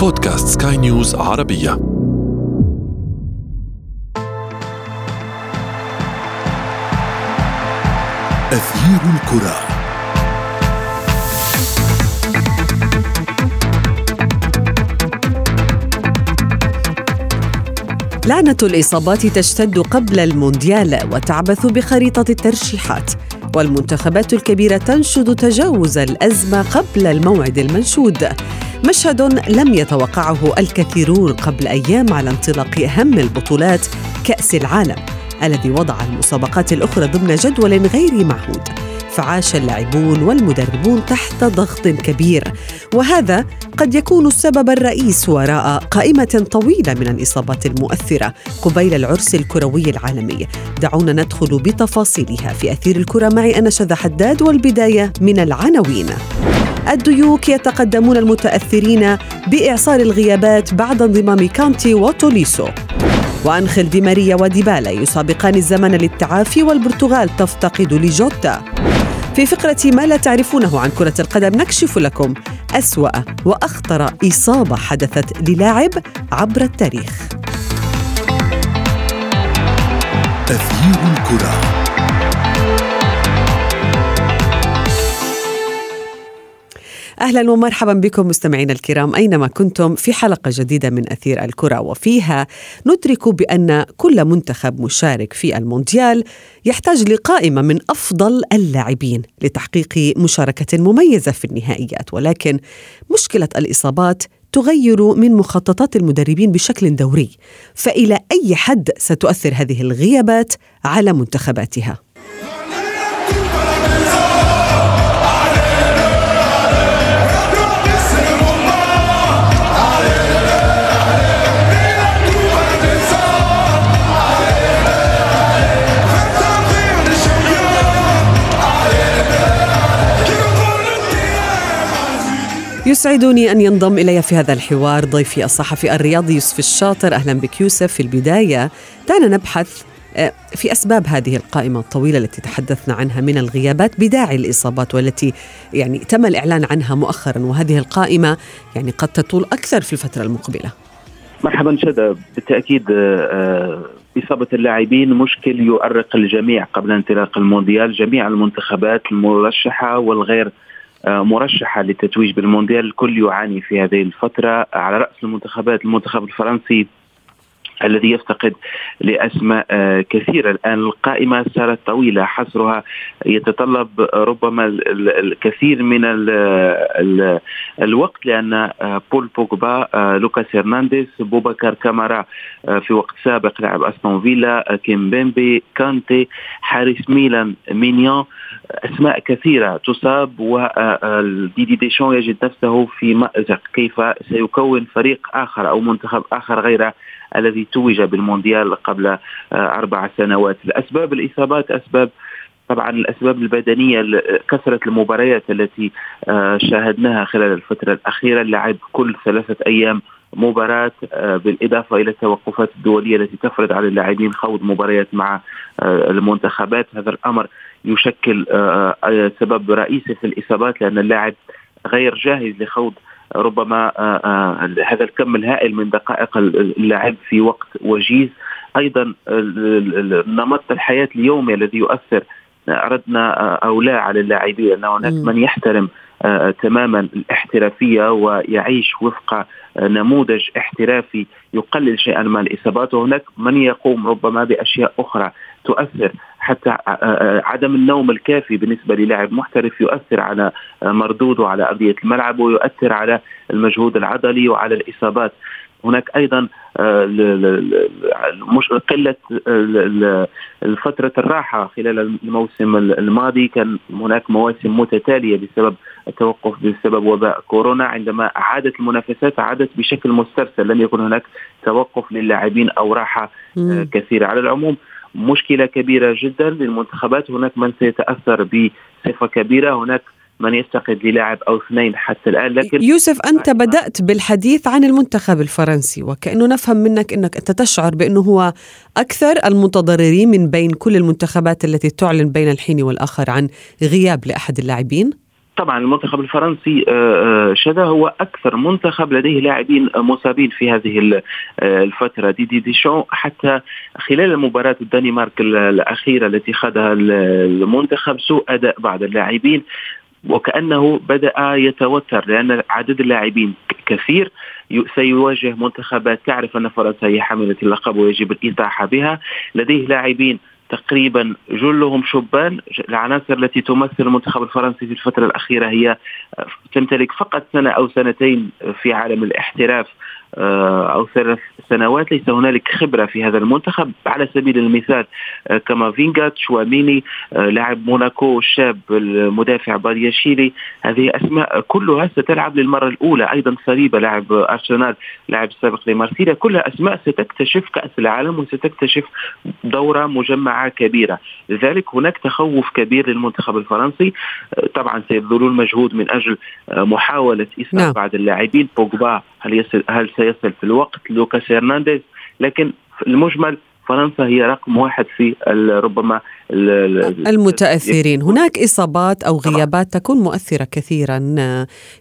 بودكاست سكاي نيوز عربية. أثير الكرة. لعنة الإصابات تشتد قبل المونديال وتعبث بخريطة الترشيحات والمنتخبات الكبيرة تنشد تجاوز الأزمة قبل الموعد المنشود. مشهد لم يتوقعه الكثيرون قبل أيام على انطلاق أهم البطولات كأس العالم الذي وضع المسابقات الأخرى ضمن جدول غير معهود. فعاش اللاعبون والمدربون تحت ضغط كبير وهذا قد يكون السبب الرئيس وراء قائمة طويلة من الإصابات المؤثرة قبيل العرس الكروي العالمي. دعونا ندخل بتفاصيلها في أثير الكرة. معي أنا شذى حداد والبداية من العناوين. الديوك يتقدمون المتأثرين بإعصار الغيابات بعد انضمام كانتي وتوليسو وأنخل دي ماريا وديبالا يسابقان الزمن للتعافي والبرتغال تفتقد لجوتا. في فقرة ما لا تعرفونه عن كرة القدم نكشف لكم أسوأ وأخطر إصابة حدثت للاعب عبر التاريخ. أثير الكرة. أهلا ومرحبا بكم مستمعينا الكرام أينما كنتم في حلقة جديدة من أثير الكرة وفيها ندرك بأن كل منتخب مشارك في المونديال يحتاج لقائمة من أفضل اللاعبين لتحقيق مشاركة مميزة في النهائيات ولكن مشكلة الإصابات تغير من مخططات المدربين بشكل دوري فإلى أي حد ستؤثر هذه الغيابات على منتخباتها؟ يسعدني أن ينضم إلي في هذا الحوار ضيفي الصحفي الرياضي يوسف الشاطر. أهلا بك يوسف. في البداية دعنا نبحث آه، في أسباب هذه القائمة الطويلة التي تحدثنا عنها من الغيابات بداعي الإصابات والتي يعني تم الإعلان عنها مؤخرا. وهذه القائمة يعني قد تطول أكثر في الفترة المقبلة. مرحبا شذا بالتأكيد آه، إصابة اللاعبين مشكل يؤرق الجميع قبل انطلاق المونديال. جميع المنتخبات المرشحة والغير آه، مرشحة للتتويج بالمونديال. الكل يعاني في هذه الفترة. على رأس المنتخبات المنتخب الفرنسي الذي يفتقد لأسماء آه، كثيرة. الآن القائمة صارت طويلة حصرها يتطلب ربما الكثير من ال ال الوقت لأن آه، بول بوجبا لوكاس هرنانديز بوبكر كامارا في وقت سابق لاعب أستون فيلا كيم بيمبي كانتي حارس ميلان مينيون أسماء كثيرة تصاب وديدي ديشون يجد نفسه في مأزق. كيف سيكون فريق آخر أو منتخب آخر غير الذي توج بالمونديال قبل آه، أربع سنوات. الاسباب الإصابات أسباب طبعا الأسباب البدنية كثره المباريات التي آه، شاهدناها خلال الفترة الأخيرة. اللعب كل ثلاثة أيام مباراة آه، بالإضافة إلى التوقفات الدولية التي تفرض على اللاعبين خوض مباريات مع المنتخبات. هذا الأمر يشكل سبب رئيسي في الإصابات لأن اللاعب غير جاهز لخوض ربما آه، آه، هذا الكم الهائل من دقائق اللعب في وقت وجيز. أيضا نمط الحياة اليومي الذي يؤثر اردنا آه، أو لا على اللاعبين أن هناك من يحترم تماما الاحترافية ويعيش وفق نموذج احترافي يقلل شيئا من الإصابات. وهناك من يقوم ربما بأشياء أخرى تؤثر. حتى عدم النوم الكافي بالنسبة للاعب محترف يؤثر على مردوده على أرضية الملعب ويؤثر على المجهود العضلي وعلى الإصابات. هناك أيضا قلة فترة الراحة خلال الموسم الماضي. كان هناك مواسم متتالية بسبب التوقف بسبب وباء كورونا. عندما عادت المنافسات عادت بشكل مسترسل. لم يكن هناك توقف للاعبين أو راحة كثيرة. على العموم مشكلة كبيرة جدا للمنتخبات. هناك من سيتأثر بصفة كبيرة هناك من يفتقد للاعب أو اثنين حتى الآن. لكن يوسف أنت بدأت بالحديث عن المنتخب الفرنسي وكأنه نفهم منك إنك أنت تشعر بأنه هو أكثر المتضررين من بين كل المنتخبات التي تعلن بين الحين والآخر عن غياب لأحد اللاعبين. طبعا المنتخب الفرنسي آه، آه، شذا هو أكثر منتخب لديه لاعبين مصابين في هذه آه، الفترة. دي دي, دي شو حتى خلال المباراة الدنمارك الأخيرة التي خاضها المنتخب سوء أداء بعض اللاعبين وكأنه بدأ يتوتر لأن عدد اللاعبين كثير. سيواجه منتخبات تعرف أن فرنسا هي حاملة اللقب ويجب الاطاحه بها. لديه لاعبين تقريبا جلهم شبان. العناصر التي تمثل المنتخب الفرنسي في الفترة الأخيرة هي تمتلك فقط سنة أو سنتين في عالم الاحتراف. أو ثلاث سنوات ليس هنالك خبرة في هذا المنتخب. على سبيل المثال آه، كما فينغا تشواميني آه، لاعب موناكو الشاب المدافع بادياشيلي هذه أسماء كلها ستلعب للمرة الأولى. أيضا صليبة لاعب أرسنال لاعب السابق لمارسيليا. كلها أسماء ستكتشف كأس العالم وستكتشف دورة مجمعة كبيرة. لذلك هناك تخوف كبير للمنتخب الفرنسي. طبعا سيبذلون مجهود من أجل محاولة اسناد نعم. بعض اللاعبين. بوجبا هل يصل هل سيصل في الوقت لوكاس هرنانديز؟ لكن المجمل فرنسا هي رقم واحد في ربما المتأثرين. هناك إصابات أو غيابات تكون مؤثرة كثيرا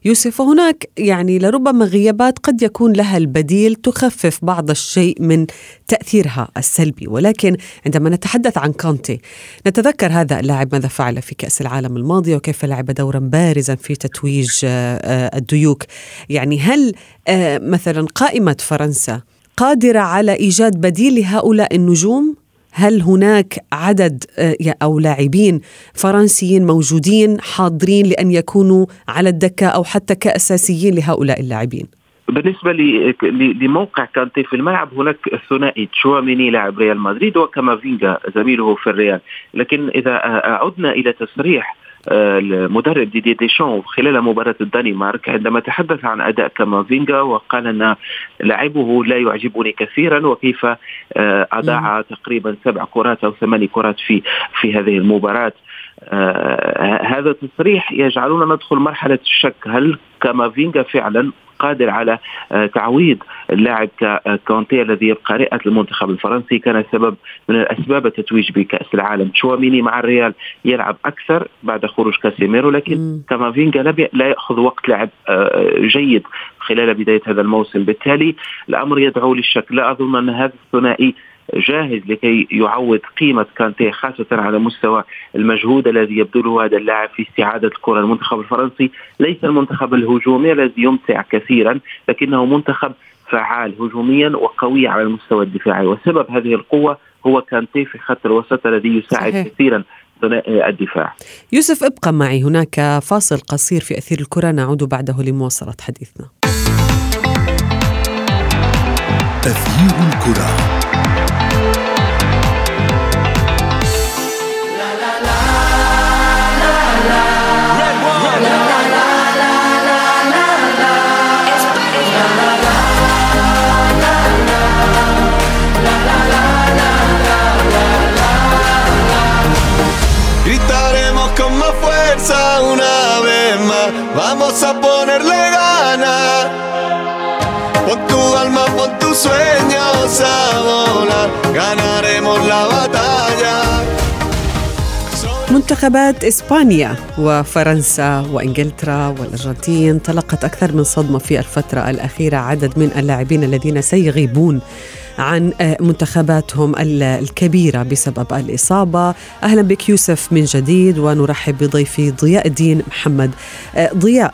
يوسف. وهناك يعني لربما غيابات قد يكون لها البديل تخفف بعض الشيء من تأثيرها السلبي. ولكن عندما نتحدث عن كونتي نتذكر هذا اللاعب ماذا فعل في كأس العالم الماضي وكيف لعب دورا بارزا في تتويج آه، الديوك. يعني هل آه، مثلا قائمة فرنسا قادرة على إيجاد بديل لهؤلاء النجوم؟ هل هناك عدد آه، أو لاعبين فرنسيين موجودين حاضرين لأن يكونوا على الدكة أو حتى كأساسيين لهؤلاء اللاعبين؟ بالنسبة لموقع كانتي في الملعب هناك الثنائي تشواميني لاعب ريال مدريد وكامافينجا زميله في الريال لكن إذا عدنا إلى تصريح المدرب ديدي ديشون خلال مباراة الدنمارك عندما تحدث عن أداء كامافينجا وقال أن لاعبه لا يعجبني كثيرا وكيف آه، أضاع تقريبا سبع كرات أو ثماني كرات في في هذه المباراة. آه هذا التصريح يجعلنا ندخل مرحلة الشك. هل كامافينجا فعلا قادر على آه، تعويض اللاعب كانتي الذي يبقى رئة المنتخب الفرنسي؟ كان سبب من الأسباب التتويج بكأس العالم. تشواميني مع الريال يلعب أكثر بعد خروج كاسيميرو لكن كامافينجا لا يأخذ وقت لعب آه، جيد خلال بداية هذا الموسم. بالتالي الأمر يدعو للشك. لا أظن أن هذا الثنائي جاهز لكي يعوض قيمة كانتي خاصة على مستوى المجهود الذي يبذله هذا اللاعب في استعادة الكرة. المنتخب الفرنسي ليس المنتخب الهجومي الذي يمتع كثيرا لكنه منتخب فعال هجوميا وقوي على المستوى الدفاعي. وسبب هذه القوة هو كانتي في خط الوسط الذي يساعد صحيح. كثيرا الدفاع. يوسف ابقى معي. هناك فاصل قصير في أثير الكرة. نعود بعده لمواصلة حديثنا. أثير الكرة fuerza una vez más. Vamos a ponerle ganas. Pon tu alma, pon tus sueños a volar. Ganaremos la batalla. منتخبات إسبانيا وفرنسا وإنجلترا والأرجنتين تلقت أكثر من صدمة في الفترة الأخيرة عدد من اللاعبين الذين سيغيبون عن آه، منتخباتهم الكبيرة بسبب الإصابة. أهلا بك يوسف من جديد ونرحب بضيفي ضياء الدين محمد. آه، ضياء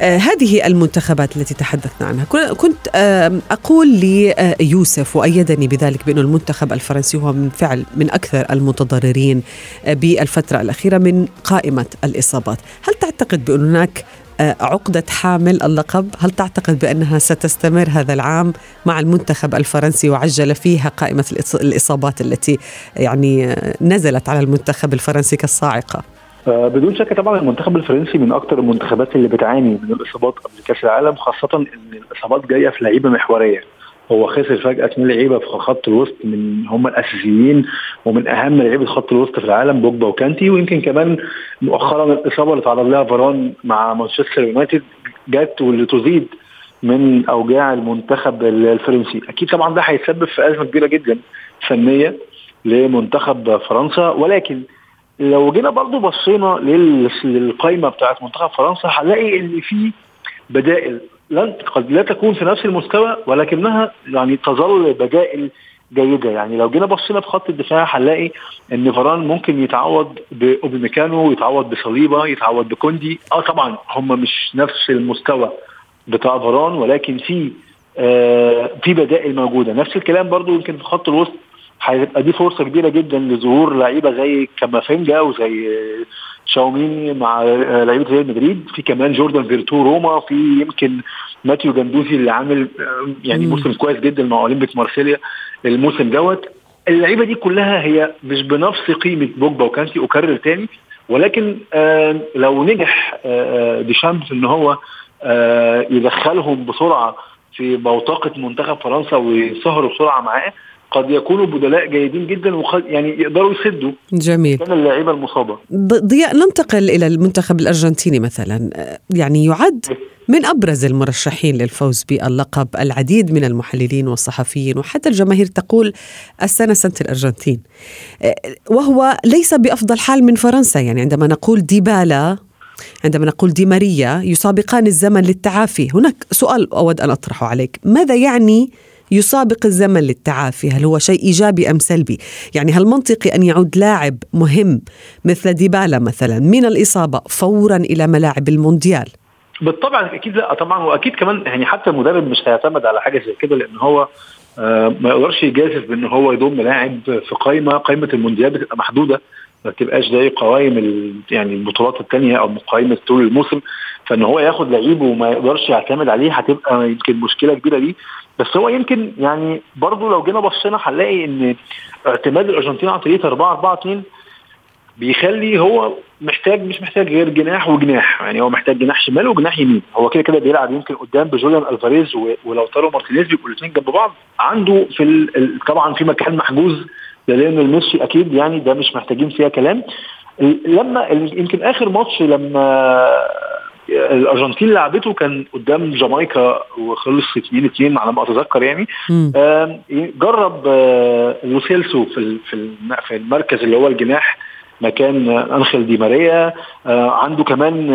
هذه المنتخبات التي تحدثنا عنها. كنت آه أقول ليوسف وأيدني بذلك بأن المنتخب الفرنسي هو من فعل من أكثر المتضررين آه بالفترة الأخيرة من قائمة الإصابات. هل تعتقد بأن هناك آه، عقدة حامل اللقب؟ هل تعتقد بأنها ستستمر هذا العام مع المنتخب الفرنسي وعجل فيها قائمة الإصابات التي يعني آه، نزلت على المنتخب الفرنسي كالصاعقة؟ آه، بدون شك طبعا المنتخب الفرنسي من أكثر المنتخبات اللي بتعاني من الإصابات قبل كأس العالم خاصة إن الإصابات جاية في لعيبة محورية. هو خسر فجأة اثنين لعيبة في خط الوسط من هم الأساسيين ومن أهم لعيبة خط الوسط في العالم بوجبا وكانتي ويمكن كمان مؤخرا الإصابة اللي تعرض لها فاران مع مانشستر يونايتد جت واللي تزيد من أوجاع المنتخب الفرنسي. أكيد طبعا ده هيسبب في أزمة كبيرة جدا فنية لمنتخب فرنسا ولكن لو جينا برضو بصينا للقائمه بتاعت منتخب فرنسا هنلاقي إن في بدائل لن قد لا تكون في نفس المستوى ولكنها يعني تظل بدائل جيدة. يعني لو جينا بصينا في خط الدفاع هنلاقي إن فران ممكن يتعوض باوبيميكانو يتعوض بصليبة يتعوض بكوندي. آه طبعا هم مش نفس المستوى بتاع فران ولكن في آه في بدائل موجودة. نفس الكلام برضو يمكن في خط الوسط. هيبقى دي فرصة كبيرة جدا لظهور لعيبة زي كامافينجا وزي شاوميني مع لعيبة ريال مدريد. في كمان جوردان فيرتو روما. في يمكن ماتيو جندوزي اللي عامل يعني موسم كويس جدا مع أولمبيك مارسيليا الموسم دوت. اللعيبة دي كلها هي مش بنفس قيمة بوجبا وكانتي اكرر تاني. ولكن آه لو نجح آه ديشامب في إن هو آه يدخلهم بسرعة في بوتقة منتخب فرنسا ويسهروا بسرعة معاه قد يكونوا بدلاء جيدين جدا وقد يعني يقدروا يسدوا. جميل. كان اللعيبة المصابة. ضياء ننتقل إلى المنتخب الأرجنتيني مثلا. يعني يعد من أبرز المرشحين للفوز باللقب العديد من المحللين والصحفيين وحتى الجماهير تقول السنة سنة الأرجنتين. وهو ليس بأفضل حال من فرنسا. يعني عندما نقول ديبالا عندما نقول دي ماريا يسابقان الزمن للتعافي. هناك سؤال أود أن أطرحه عليك. ماذا يعني يسابق الزمن للتعافي. هل هو شيء إيجابي أم سلبي؟ يعني هل منطقي أن يعود لاعب مهم مثل ديبالا مثلا من الإصابة فورا إلى ملاعب المونديال؟ بالطبع أكيد لا طبعا واكيد كمان يعني حتى المدرب مش هيعتمد على حاجة زي كده لأن هو آه ما يقدرش يجازف بان هو يضم لاعب في قائمه قائمه المونديال بتبقى محدودة ما تبقاش زي قوائم يعني البطولات الثانية أو قائمه طول الموسم. فإن هو ياخد لعيب وما يقدرش يعتمد عليه هتبقى يمكن مشكلة كبيرة ليه. بس هو يمكن يعني برضه لو جينا بصينا هنلاقي إن اعتماد الأرجنتين على طريقه 4 4 2 بيخلي هو محتاج مش محتاج غير جناح وجناح. يعني هو محتاج جناح شمال وجناح يمين. هو كده كده بيلعب يمكن قدام بجوليان ألفاريز ولاوتارو مارتينيز بيبقوا الاثنين جنب بعض. عنده في. طبعا في مكان محجوز لأن ميسي أكيد يعني ده مش محتاجين فيها كلام. لما يمكن آخر ماتش لما الأرجنتين لعبته كان قدام جامايكا وخلص 2 2 على ما أتذكر يعني. جرب لوسيلسو في في المركز اللي هو الجناح مكان أنخيل دي ماريا. عنده كمان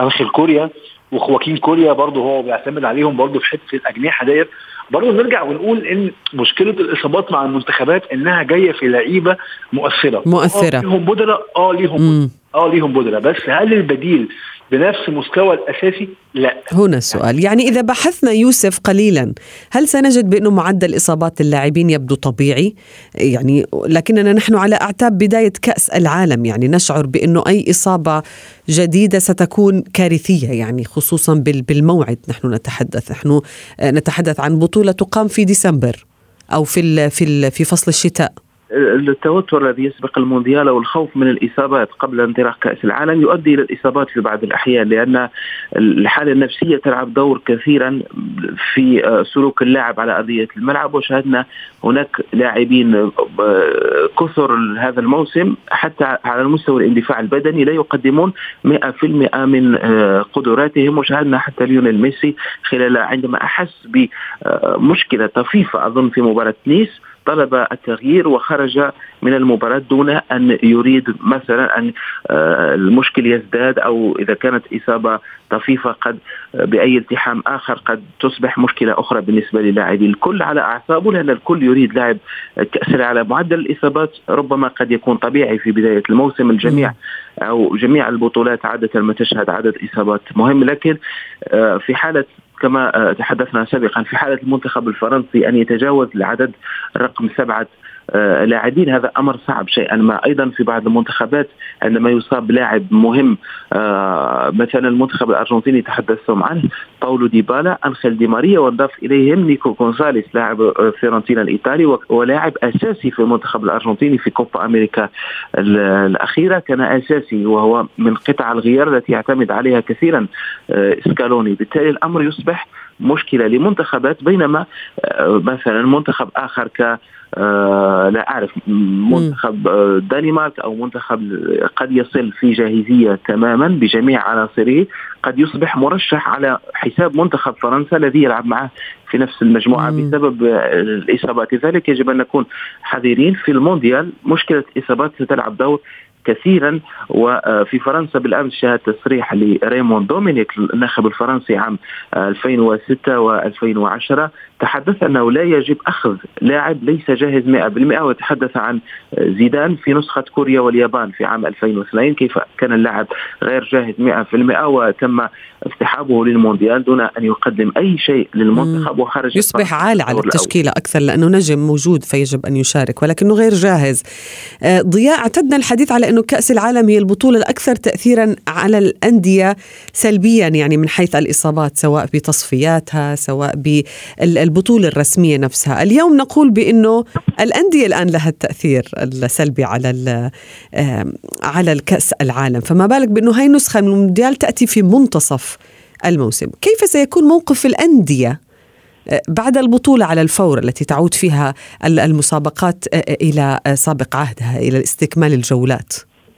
أنخيل كوريا. وخواكين كوريا برضه هو بيعتمد عليهم برضه في حتة الأجنحة ديت. برضه نرجع ونقول إن مشكلة الإصابات مع المنتخبات إنها جاية في لعيبة مؤثرة. مؤثرة. آه ليهم بودره آه ليهم آه ليهم بودره بس هل البديل بنفس مستوى الأساسي؟ لا. هنا السؤال. يعني إذا بحثنا يوسف قليلا هل سنجد بأنه معدل إصابات اللاعبين يبدو طبيعي؟ يعني لكننا نحن على أعتاب بداية كأس العالم يعني نشعر بأنه أي إصابة جديدة ستكون كارثية يعني خصوصا بالموعد نحن نتحدث. نحن نتحدث عن بطولة تقام في ديسمبر أو في في في فصل الشتاء. التوتر الذي يسبق المونديال أو الخوف من الإصابات قبل انطلاق كأس العالم يؤدي إلى الإصابات في بعض الأحيان لأن الحالة النفسية تلعب دور كثيرا في سلوك اللاعب على أرضية الملعب وشاهدنا هناك لاعبين كثر هذا الموسم حتى على المستوى الاندفاع البدني لا يقدمون 100% من قدراتهم وشاهدنا حتى ليونيل ميسي خلال عندما أحس بمشكلة طفيفة أظن في مباراة نيس طلب التغيير وخرج من المباراة دون أن يريد مثلا أن المشكل يزداد أو إذا كانت إصابة طفيفة قد بأي التحام آخر قد تصبح مشكلة أخرى بالنسبة للاعبي الكل على أعصابه لأن الكل يريد لاعب كأس العالم. معدل الإصابات ربما قد يكون طبيعي في بداية الموسم. الجميع أو جميع البطولات عادة ما تشهد عدد إصابات مهم. لكن في حالة كما تحدثنا سابقا في حالة المنتخب الفرنسي أن يتجاوز العدد رقم سبعة لاعبين هذا أمر صعب شيئا ما. أيضا في بعض المنتخبات عندما يصاب لاعب مهم مثلا المنتخب الأرجنتيني تحدثتم عنه باولو ديبالا أنخيل دي ماريا وانضاف إليهم نيكو غونزاليس لاعب فيرنتينا الإيطالي ولاعب أساسي في المنتخب الأرجنتيني في كوبا أمريكا الأخيرة كان أساسي وهو من قطع الغيار التي يعتمد عليها كثيرا سكالوني. بالتالي الأمر يصبح مشكلة لمنتخبات بينما مثلا منتخب آخر ك لا أعرف منتخب دنمارك أو منتخب قد يصل في جاهزية تماما بجميع عناصره قد يصبح مرشح على حساب منتخب فرنسا الذي يلعب معه في نفس المجموعة. مم. بسبب الإصابات لذلك يجب أن نكون حذرين في المونديال. مشكلة الاصابات ستلعب دور كثيرا وفي فرنسا بالأمس شاهد تصريح لريمون دومينيك الناخب الفرنسي عام 2006 و2010 تحدث أنه لا يجب أخذ لاعب ليس جاهز 100% وتحدث عن زيدان في نسخة كوريا واليابان في عام 2002 كيف كان اللاعب غير جاهز 100% وتم اصطحابه للمونديال دون أن يقدم أي شيء للمنتخب وخرج يصبح عالة على التشكيلة أكثر لأنه نجم موجود فيجب أن يشارك ولكنه غير جاهز. آه، ضياء اعتدنا الحديث على انه كأس العالم هي البطولة الأكثر تاثيرا على الأندية سلبيا يعني من حيث الإصابات سواء بتصفياتها سواء بالبطولة الرسمية نفسها. اليوم نقول بأنه الأندية الآن لها التأثير السلبي على على الكأس العالم. فما بالك بأنه هاي النسخه من المونديال تأتي في منتصف الموسم؟ كيف سيكون موقف الأندية آه، بعد البطولة على الفور التي تعود فيها المسابقات آه، آه، إلى سابق عهدها إلى استكمال الجولات.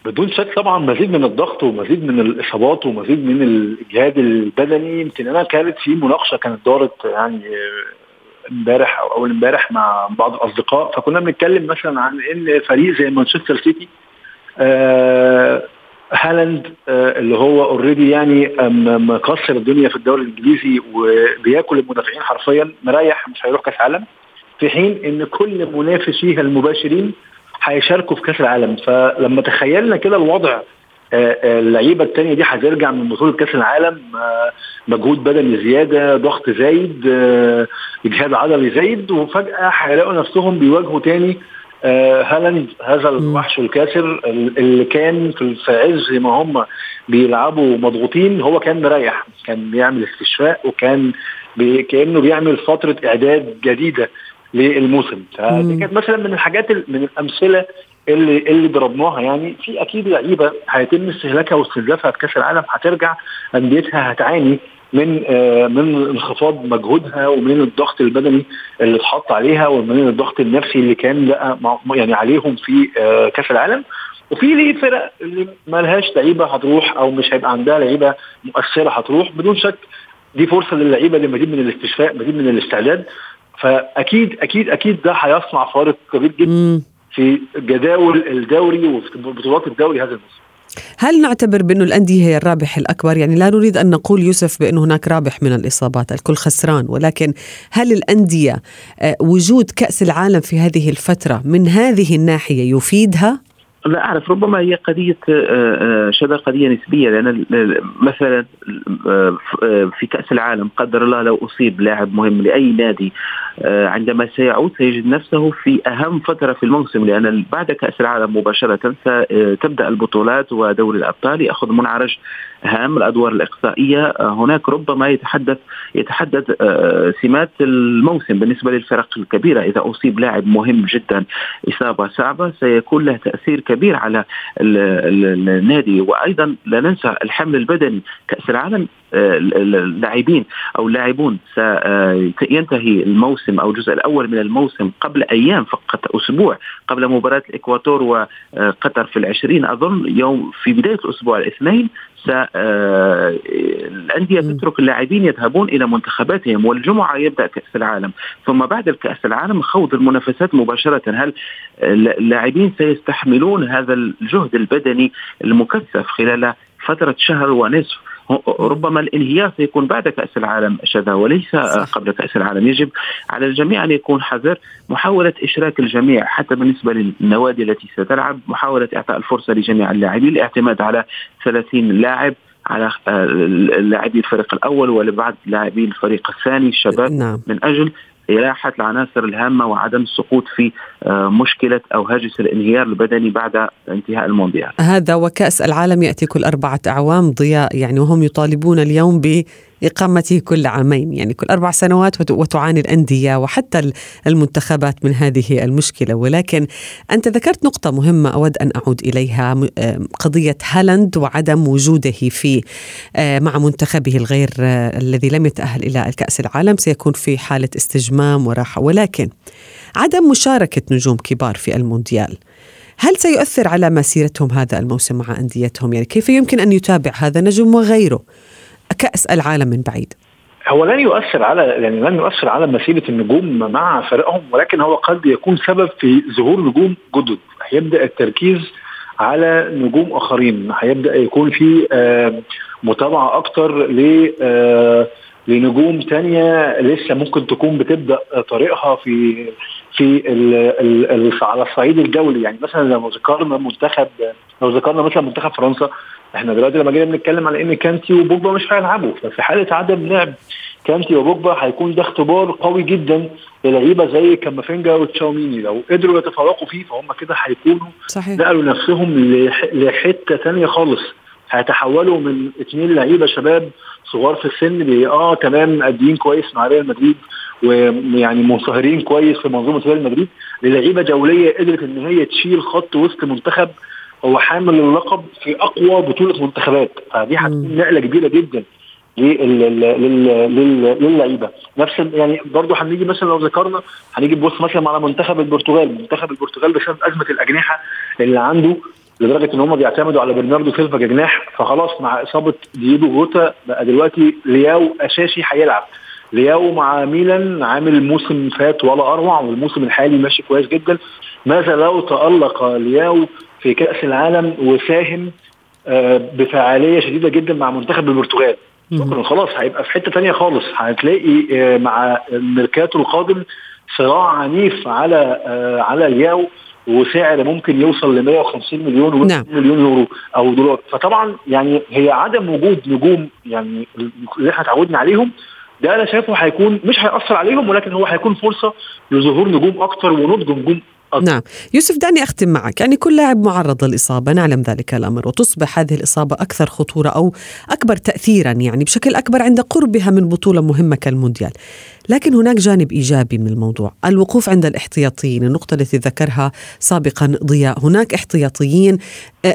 بدون شك طبعا مزيد من الضغط ومزيد من الإصابات ومزيد من الإجهاد البدني يمكن أنا كانت في مناقشة كانت دارت يعني امبارح أو أول امبارح مع بعض الأصدقاء فكنا بنتكلم مثلا عن إن فريق زي مانشستر سيتي آه هالاند آه، اللي هو already يعني مكسر الدنيا في الدوري الإنجليزي وبياكل المدافعين حرفيا مريح مش هيروح كأس عالم في حين إن كل منافسيها المباشرين هيشاركوا في كأس العالم. فلما تخيلنا كده الوضع آه، آه، اللعيبة الثانية دي هترجع من بطولة كأس العالم مجهود بدني زيادة ضغط زايد إجهاد عضلي زايد وفجأة هيلاقوا نفسهم بيواجهوا تاني هالاند هذا الوحش الكاسر اللي كان في عز ما هم بيلعبوا مضغوطين هو كان مريح كان بيعمل استشفاء وكان بي كأنه بيعمل فترة إعداد جديدة للموسم. فدي كانت مثلا من الحاجات من الأمثلة اللي اللي ضربناها. يعني في أكيد لعيبة هيتم استهلاكها واستنزافها في كأس العالم هترجع أنديتها هتعاني من آه، من انخفاض مجهودها ومن الضغط البدني اللي اتحط عليها ومن الضغط النفسي اللي كان بقى يعني عليهم في آه، كأس العالم. وفي ليه فرق اللي ما لهاش لعيبة هتروح أو مش هيبقى عندها لعيبة مؤثرة هتروح بدون شك دي فرصة للعيبة لمزيد من الاستشفاء مزيد من الاستعداد. فأكيد أكيد أكيد ده هيصنع فارق كبير جدا في جداول الدوري وفي بطولات الدوري هذا الموسم. هل نعتبر بأنه الأندية هي الرابح الأكبر يعني لا نريد أن نقول يوسف بأنه هناك رابح من الإصابات الكل خسران ولكن هل الأندية آه، وجود كأس العالم في هذه الفترة من هذه الناحية يفيدها؟ لا أعرف ربما هي قضية آه، آه، شبه قضية نسبية لأن مثلا في كأس العالم قدر الله لو أصيب لاعب مهم لأي نادي عندما سيعود سيجد نفسه في أهم فترة في الموسم لأن بعد كأس العالم مباشرة ستبدا البطولات ودوري الأبطال يأخذ منعرج هام الأدوار الإقصائية. هناك ربما يتحدث يتحدد سمات الموسم بالنسبة للفرق الكبيرة. إذا أصيب لاعب مهم جدا إصابة صعبة سيكون له تأثير كبير على النادي. وأيضا لا ننسى الحمل البدني. كأس العالم اللاعبين أو اللاعبون سينتهي الموسم أو الجزء الأول من الموسم قبل أيام فقط أسبوع قبل مباراة الاكواتور وقطر في العشرين. أظن يوم في بداية الأسبوع الاثنين الأندية تترك اللاعبين يذهبون إلى منتخباتهم والجمعة يبدأ كأس العالم. ثم بعد الكأس العالم خوض المنافسات مباشرة. هل اللاعبين سيستحملون هذا الجهد البدني المكثف خلال فترة شهر ونصف؟ ربما الانهيار سيكون بعد كأس العالم شذا وليس. قبل كأس العالم يجب على الجميع أن يكون حذر محاولة إشراك الجميع حتى بالنسبة للنوادي التي ستلعب محاولة إعطاء الفرصة لجميع اللاعبين الاعتماد على 30 لاعب على آه، لاعبي الفريق الأول ولبعض لاعبي الفريق الثاني الشباب نعم. من أجل إراحة العناصر الهامة وعدم السقوط في آه، مشكلة أو هاجس الانهيار البدني بعد انتهاء المونديال. هذا وكأس العالم يأتي كل أربعة أعوام ضياء يعني وهم يطالبون اليوم ب إقامته كل عامين يعني كل أربع سنوات وتعاني الأندية وحتى المنتخبات من هذه المشكلة. ولكن أنت ذكرت نقطة مهمة أود أن أعود إليها قضية هالاند وعدم وجوده في مع منتخبه الغير الذي لم يتأهل إلى الكأس العالم سيكون في حالة استجمام وراحة. ولكن عدم مشاركة نجوم كبار في المونديال هل سيؤثر على مسيرتهم هذا الموسم مع أنديتهم؟ يعني كيف يمكن أن يتابع هذا نجم وغيره؟ كأس العالم من بعيد. هو لن يؤثر على يعني لن يؤثر على مسيرة النجوم مع فريقهم ولكن هو قد يكون سبب في ظهور نجوم جدد. هيبدأ التركيز على نجوم آخرين. هيبدأ يكون في متابعة أكتر ل لنجوم تانية لسه ممكن تكون بتبدأ طريقها في في على الصعيد الدولي يعني مثلا لو ذكرنا منتخب لو ذكرنا مثلا منتخب فرنسا إحنا دلوقتي لما جينا بنتكلم على إن كانتي وبوجبا مش هيلعبوا. ففي حالة عدم لعب كانتي وبوجبا هيكون ده اختبار قوي جدا للعيبة زي كامافينجا وتشاوميني. لو قدروا يتفوقوا فيه فهم كده هيكونوا نقلوا نفسهم لحتة ثانية خالص. هيتحولوا من اثنين لعيبة شباب صغار في السن آه تمام ماديين كويس مع ريال مدريد ويعني منصهرين كويس في منظومة ريال مدريد. للعيبة دوليه قدرت إن هي تشيل خط وسط منتخب هو حامل اللقب في أقوى بطولة منتخبات. فدي هتكون نقلة كبيرة جدا للعيبة. نفس يعني برضه هنيجي مثلا لو ذكرنا هنيجي نبص مثلا على منتخب البرتغال. منتخب البرتغال بسبب أزمة الأجنحة اللي عنده لدرجة إن هم بيعتمدوا على برناردو سيلفا كجناح فخلاص مع إصابة دييجو جوتا بقى دلوقتي لياو أساسي هيلعب. لياو مع ميلان عامل موسم فات ولا أروع والموسم الحالي ماشي كويس جدا. ماذا لو تألق لياو في كأس العالم وساهم بفعالية شديدة جدا مع منتخب البرتغال؟ شكرا خلاص هيبقى في حتة تانية خالص. هتلاقي مع الميركاتو القادم صراع عنيف على على لياو وسعر ممكن يوصل ل 150 مليون و نعم. مليون يورو أو دولار. فطبعا يعني هي عدم وجود نجوم يعني اللي إحنا اتعودنا عليهم ده أنا شايفه هيكون مش هيأثر عليهم ولكن هو هيكون فرصة لظهور نجوم أكتر ونضج نجوم أكتر. نعم. يوسف دعني أختم معك. يعني كل لاعب معرض للإصابة نعلم ذلك الأمر وتصبح هذه الإصابة أكثر خطورة أو أكبر تأثيرا يعني بشكل أكبر عند قربها من بطولة مهمة كالمونديال. لكن هناك جانب إيجابي من الموضوع الوقوف عند الاحتياطيين. النقطة التي ذكرها سابقا ضياء. هناك احتياطيين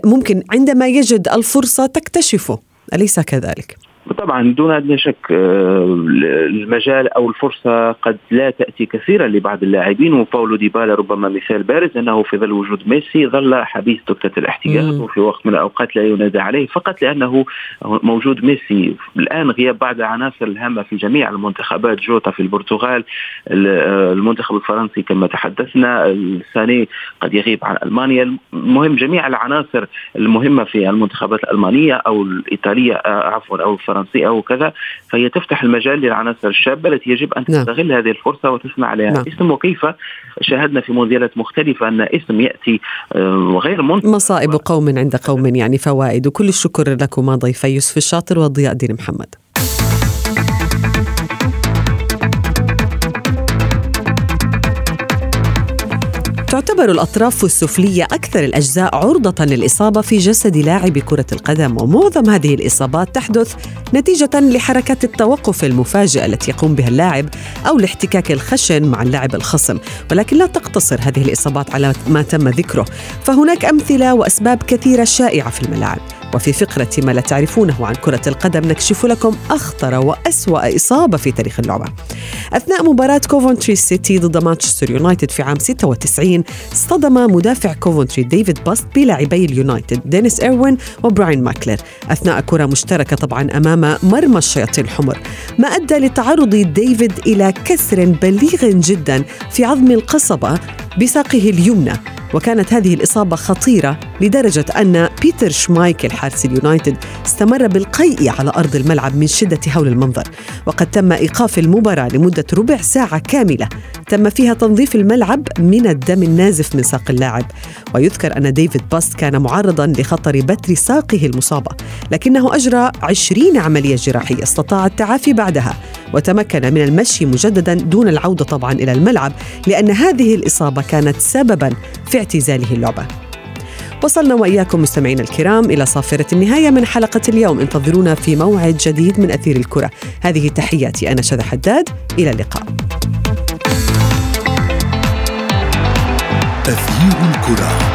ممكن عندما يجد الفرصة تكتشفه أليس كذلك؟ طبعا دون أدنى شك المجال أو الفرصة قد لا تأتي كثيرا لبعض اللاعبين. وباولو ديبالا ربما مثال بارز أنه في ظل وجود ميسي ظل حبيس دكة الاحتياط. وفي وقت من الأوقات لا ينادى عليه فقط لأنه موجود ميسي. الآن غياب بعض العناصر الهامة في جميع المنتخبات جوتا في البرتغال المنتخب الفرنسي كما تحدثنا الثاني قد يغيب عن ألمانيا. المهم جميع العناصر المهمة في المنتخبات الألمانية أو الإيطالية عفوا أو الفرنسية. الفرنسي أو كذا فهي تفتح المجال للعناصر الشابة التي يجب أن تستغل نعم. هذه الفرصة وتصنع عليها. نعم. اسم وكيف؟ شاهدنا في مونديالات مختلفة أن اسم يأتي غير منتظر مصائب قوم عند قوم يعني فوائد. وكل الشكر لكما ضيفي يوسف الشاطر وضياء الدين محمد. تعتبر الأطراف السفلية أكثر الأجزاء عرضة للإصابة في جسد لاعب كرة القدم ومعظم هذه الإصابات تحدث نتيجة لحركات التوقف المفاجئة التي يقوم بها اللاعب أو الاحتكاك الخشن مع اللاعب الخصم. ولكن لا تقتصر هذه الإصابات على ما تم ذكره فهناك أمثلة وأسباب كثيرة شائعة في الملاعب وفي فقرة ما لا تعرفونه عن كرة القدم نكشف لكم أخطر وأسوأ إصابة في تاريخ اللعبة. أثناء مباراة كوفنتري سيتي ضد مانشستر يونايتد في عام 96 اصطدم مدافع كوفنتري ديفيد باست بلاعبي اليونايتد دينيس إيروين وبراين ماكلر أثناء كرة مشتركة طبعا أمام مرمى الشياطين الحمر. ما أدى لتعرض ديفيد إلى كسر بليغ جدا في عظم القصبة بساقه اليمنى. وكانت هذه الإصابة خطيرة لدرجة أن بيتر شمايكل حارس اليونايتد استمر بالقيء على أرض الملعب من شدة هول المنظر. وقد تم إيقاف المباراة لمدة ربع ساعة كاملة. تم فيها تنظيف الملعب من الدم النازف من ساق اللاعب. ويذكر أن ديفيد باست كان معرضا لخطر بتر ساقه المصابة لكنه أجرى عشرين عملية جراحية استطاع التعافي بعدها وتمكن من المشي مجددا دون العودة طبعا إلى الملعب لأن هذه الإصابة كانت سببا في اعتزاله اللعبة. وصلنا وإياكم مستمعينا الكرام إلى صافرة النهاية من حلقة اليوم. انتظرونا في موعد جديد من أثير الكرة. هذه تحياتي أنا شذى حداد. إلى اللقاء. أثير الكرة.